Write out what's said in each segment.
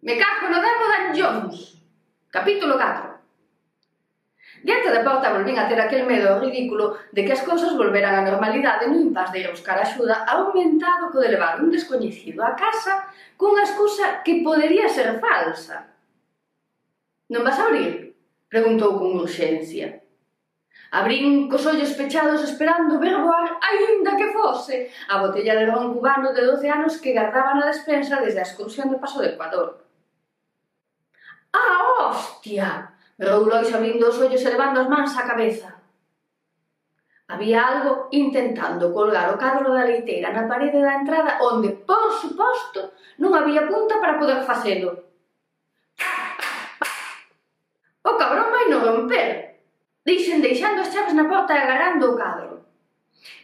Me cago no demo Dan Jones, capítulo 4. Diante da porta volvín a ter aquel medo ridículo de que as cousas volveran á normalidade no impas de ir a buscar axuda aumentado co de levar un descoñecido á casa cunha excusa que podería ser falsa. Non vas a abrir? Preguntou con urxencia. Abrín cos ollos pechados esperando ver voar, aínda que fose, a botella de ron cubano de 12 anos que gardaba na despensa desde a excursión de Paso de Ecuador. A hostia! Berrou Lois abrindo os ollos e levando as mans á cabeza. Había algo intentando colgar o cadro da leiteira na parede da entrada onde, por suposto, non había punta para poder facelo. O cabrón vai no romper. Dixen deixando as chaves na porta e agarrando o cadro.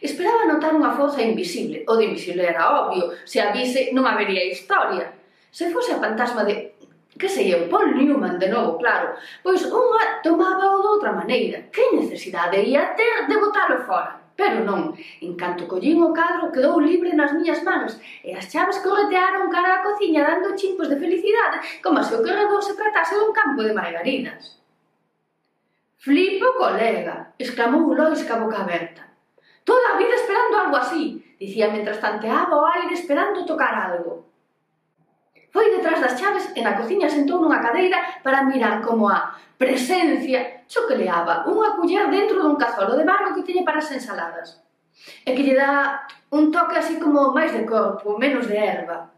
Esperaba notar unha forza invisible. O de invisible era obvio. Se a vise, non habería historia. Se fose a fantasma de que sei eu, Paul Newman de novo, claro, pois unha tomaba o de outra maneira. Que necesidade ia ter de botalo fora? Pero non, en canto collín o cadro quedou libre nas miñas manos e as chaves corretearon cara á cociña dando chimpos de felicidade como se o corredor se tratase dun campo de margaridas. Flipo, colega, exclamou Lois ca boca aberta. Toda a vida esperando algo así, dicía mentras tanteaba o aire esperando tocar algo. Foi detrás das chaves e na cociña sentou nunha cadeira para mirar como a presencia choqueleaba unha culler dentro dun cazolo de barro que teñe para as ensaladas. E que lle dá un toque así como máis de corpo, menos de erva.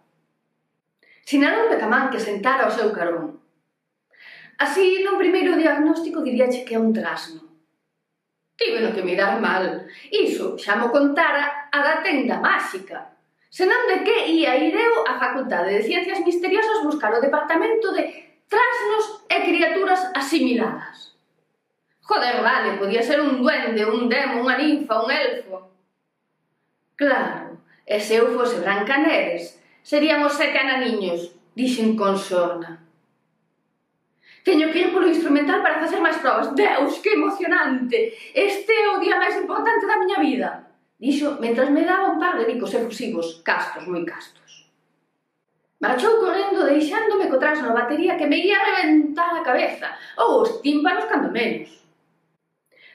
Sinaron de camán que sentara o seu carón. Así, nun primeiro diagnóstico diríache que é un trasno. Tiveno que mirar mal. Iso xa mo contara a da tenda máxica senón de que ia ir eu a Facultade de Ciencias Misteriosas buscar o departamento de trasnos e criaturas asimiladas. Joder, vale, podía ser un duende, un demo, unha ninfa, un elfo. Claro, e se eu fose Brancaneves, seríamos sete ananiños, dixen con sorna. Teño que ir polo instrumental para facer máis probas. Deus, que emocionante! Este é o día máis importante da miña vida. Dixo, mentras me daba un par de bicos efusivos, castos, moi castos. Marchou correndo deixándome co trasno na batería que me ia reventar a cabeza, ou os tímpanos cando menos.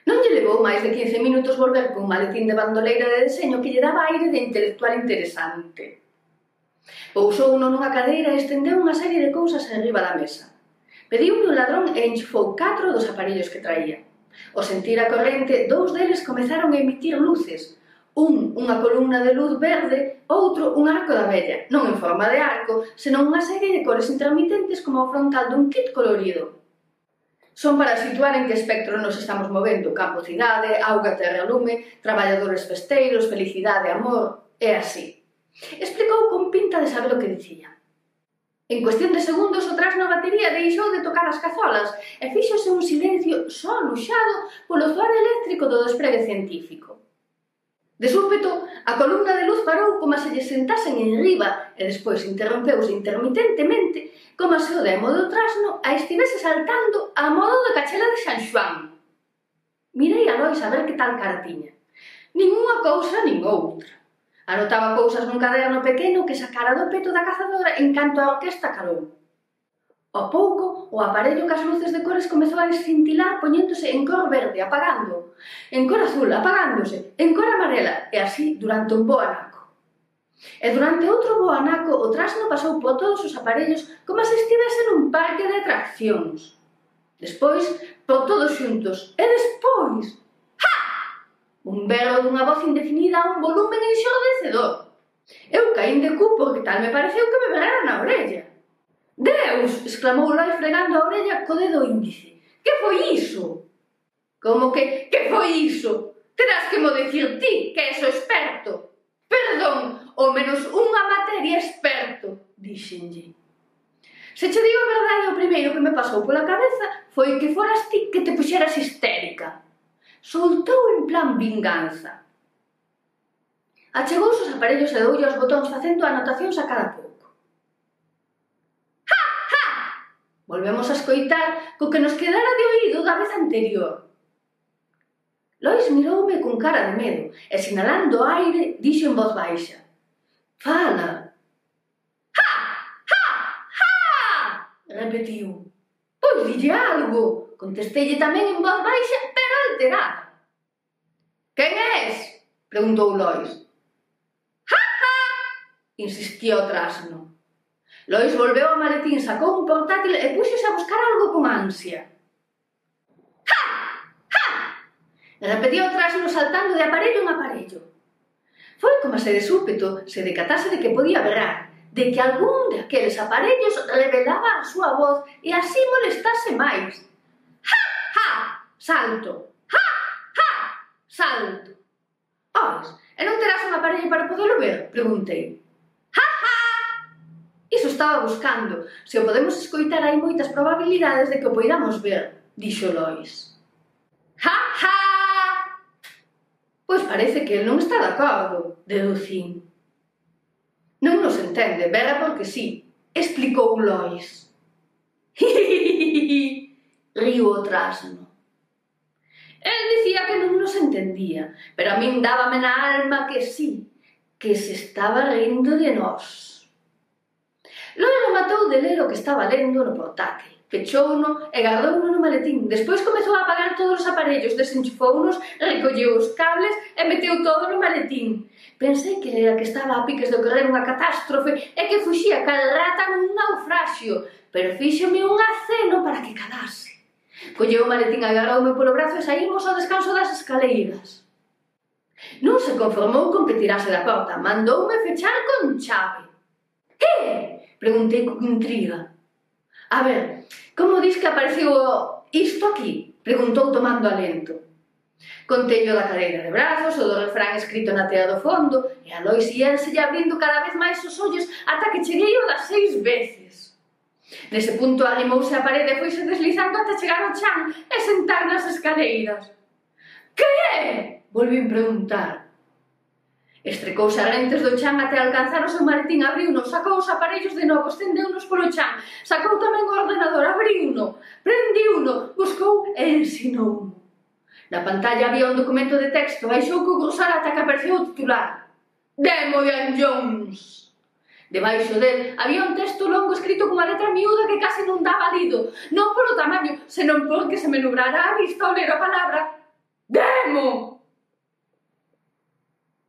Non lle levou máis de 15 minutos volver cun maletín de bandoleira de deseño que lle daba aire de intelectual interesante. Pousou uno nunha cadeira e estendeu unha serie de cousas arriba da mesa. Pediu un ladrón e enchufou catro dos aparellos que traía. Ao sentir a corrente, dous deles comezaron a emitir luces, un unha columna de luz verde, outro un arco da vella, non en forma de arco, senón unha serie de cores intermitentes como o frontal dun kit colorido. Son para situar en que espectro nos estamos movendo, campo cidade, auga terra lume, traballadores festeiros, felicidade, amor, e así. Explicou con pinta de saber o que dicía. En cuestión de segundos, o trasno batería deixou de tocar as cazolas e fíxose un silencio só anuxado polo zoar eléctrico do despregue científico. De súpeto, a columna de luz parou como se lle sentasen en riba e despois interrompeuse intermitentemente como se o demo do trasno a estivese saltando a modo de cachela de San Xuan. Mirei a Lois a ver que tal cartiña. Ninguna cousa nin outra. Anotaba cousas nun caderno pequeno que sacara do peto da cazadora en canto a orquesta calou. Ao pouco, o aparello cas luces de cores comezou a escintilar poñéndose en cor verde, apagando, en cor azul, apagándose, en cor amarela, e así durante un bo anaco. E durante outro bo anaco, o trasno pasou por todos os aparellos como se estivese nun parque de atraccións. Despois, por todos xuntos, e despois... Ha! Un berro dunha voz indefinida a un volumen enxordecedor. Eu caín de cu porque tal me pareceu que me berrara na orella. Deus! exclamou Loi fregando a orella co dedo índice. Que foi iso? Como que, que foi iso? Terás que mo dicir ti, que és o experto. Perdón, o menos unha materia experto, dixenlle. Se che digo a verdade, o primeiro que me pasou pola cabeza foi que foras ti que te puxeras histérica. Soltou en plan vinganza. Achegou os aparellos e doulle os botóns facendo anotacións a cada pouco. Volvemos a escoitar co que nos quedara de oído da vez anterior. Lois miroume con cara de medo e sinalando o aire dixo en voz baixa. Fala! Ha! Ha! Ha! Repetiu. Pois dille algo. Contestelle tamén en voz baixa, pero alterada. Quen és? Preguntou Lois. Ha! Ha! Insistía o trasno. Lois volveu ao maletín, sacou un portátil e púxose a buscar algo con ansia. ¡Ja! ¡Ja! Repetiu atrás no saltando de aparello en aparello. Foi como se de súpeto se decatase de que podía berrar, de que algún de aqueles aparellos revelaba a súa voz e así molestase máis. ¡Ja! ¡Ja! Salto! ¡Ja! ¡Ja! Salto! Ois, e non terás un aparello para podelo ver? Preguntei. Iso estaba buscando. Se o podemos escoitar hai moitas probabilidades de que o poidamos ver, dixo Lois. Ja, ja! Pois parece que el non está de acordo, deducín. Non nos entende, vera porque sí, explicou Lois. Río o trasno. El dicía que non nos entendía, pero a min dábame na alma que sí, que se estaba rindo de nós. Lola rematou de ler o que estaba lendo no portátil. Pechouno e gardouno no maletín. Despois comezou a apagar todos os aparellos, desenchufounos, recolleu os cables e meteu todo no maletín. Pensei que era que estaba a piques de ocorrer unha catástrofe e que fuxía cal rata nun naufraxio, pero fíxome un aceno para que cadase. Colleu o maletín, agarroume polo brazo e saímos ao descanso das escaleiras. Non se conformou con que tirase da porta, mandoume fechar con Preguntei con intriga. A ver, como dis que apareceu isto aquí? Preguntou tomando alento. Conteño da cadeira de brazos, o do refrán escrito na tea do fondo, e a Lois íanselle abrindo cada vez máis os ollos ata que cheguei o das seis veces. Nese punto arrimouse a parede e foise deslizando ata chegar ao chan e sentar nas escaleiras. Que? é? Volvín preguntar. Estrecouse a lentes do chan até alcanzar o seu maletín, abriuno, sacou os aparellos de novo, estendeunos polo chan, sacou tamén o ordenador, abriuno, prendiuno, buscou e ensinou. Na pantalla había un documento de texto, baixou co cruzar ata que apareceu o titular. Demolian Jones! Debaixo del había un texto longo escrito cunha letra miúda que case non daba lido, non polo tamaño, senón porque se me nubrara a vista ao ler a palabra Demo!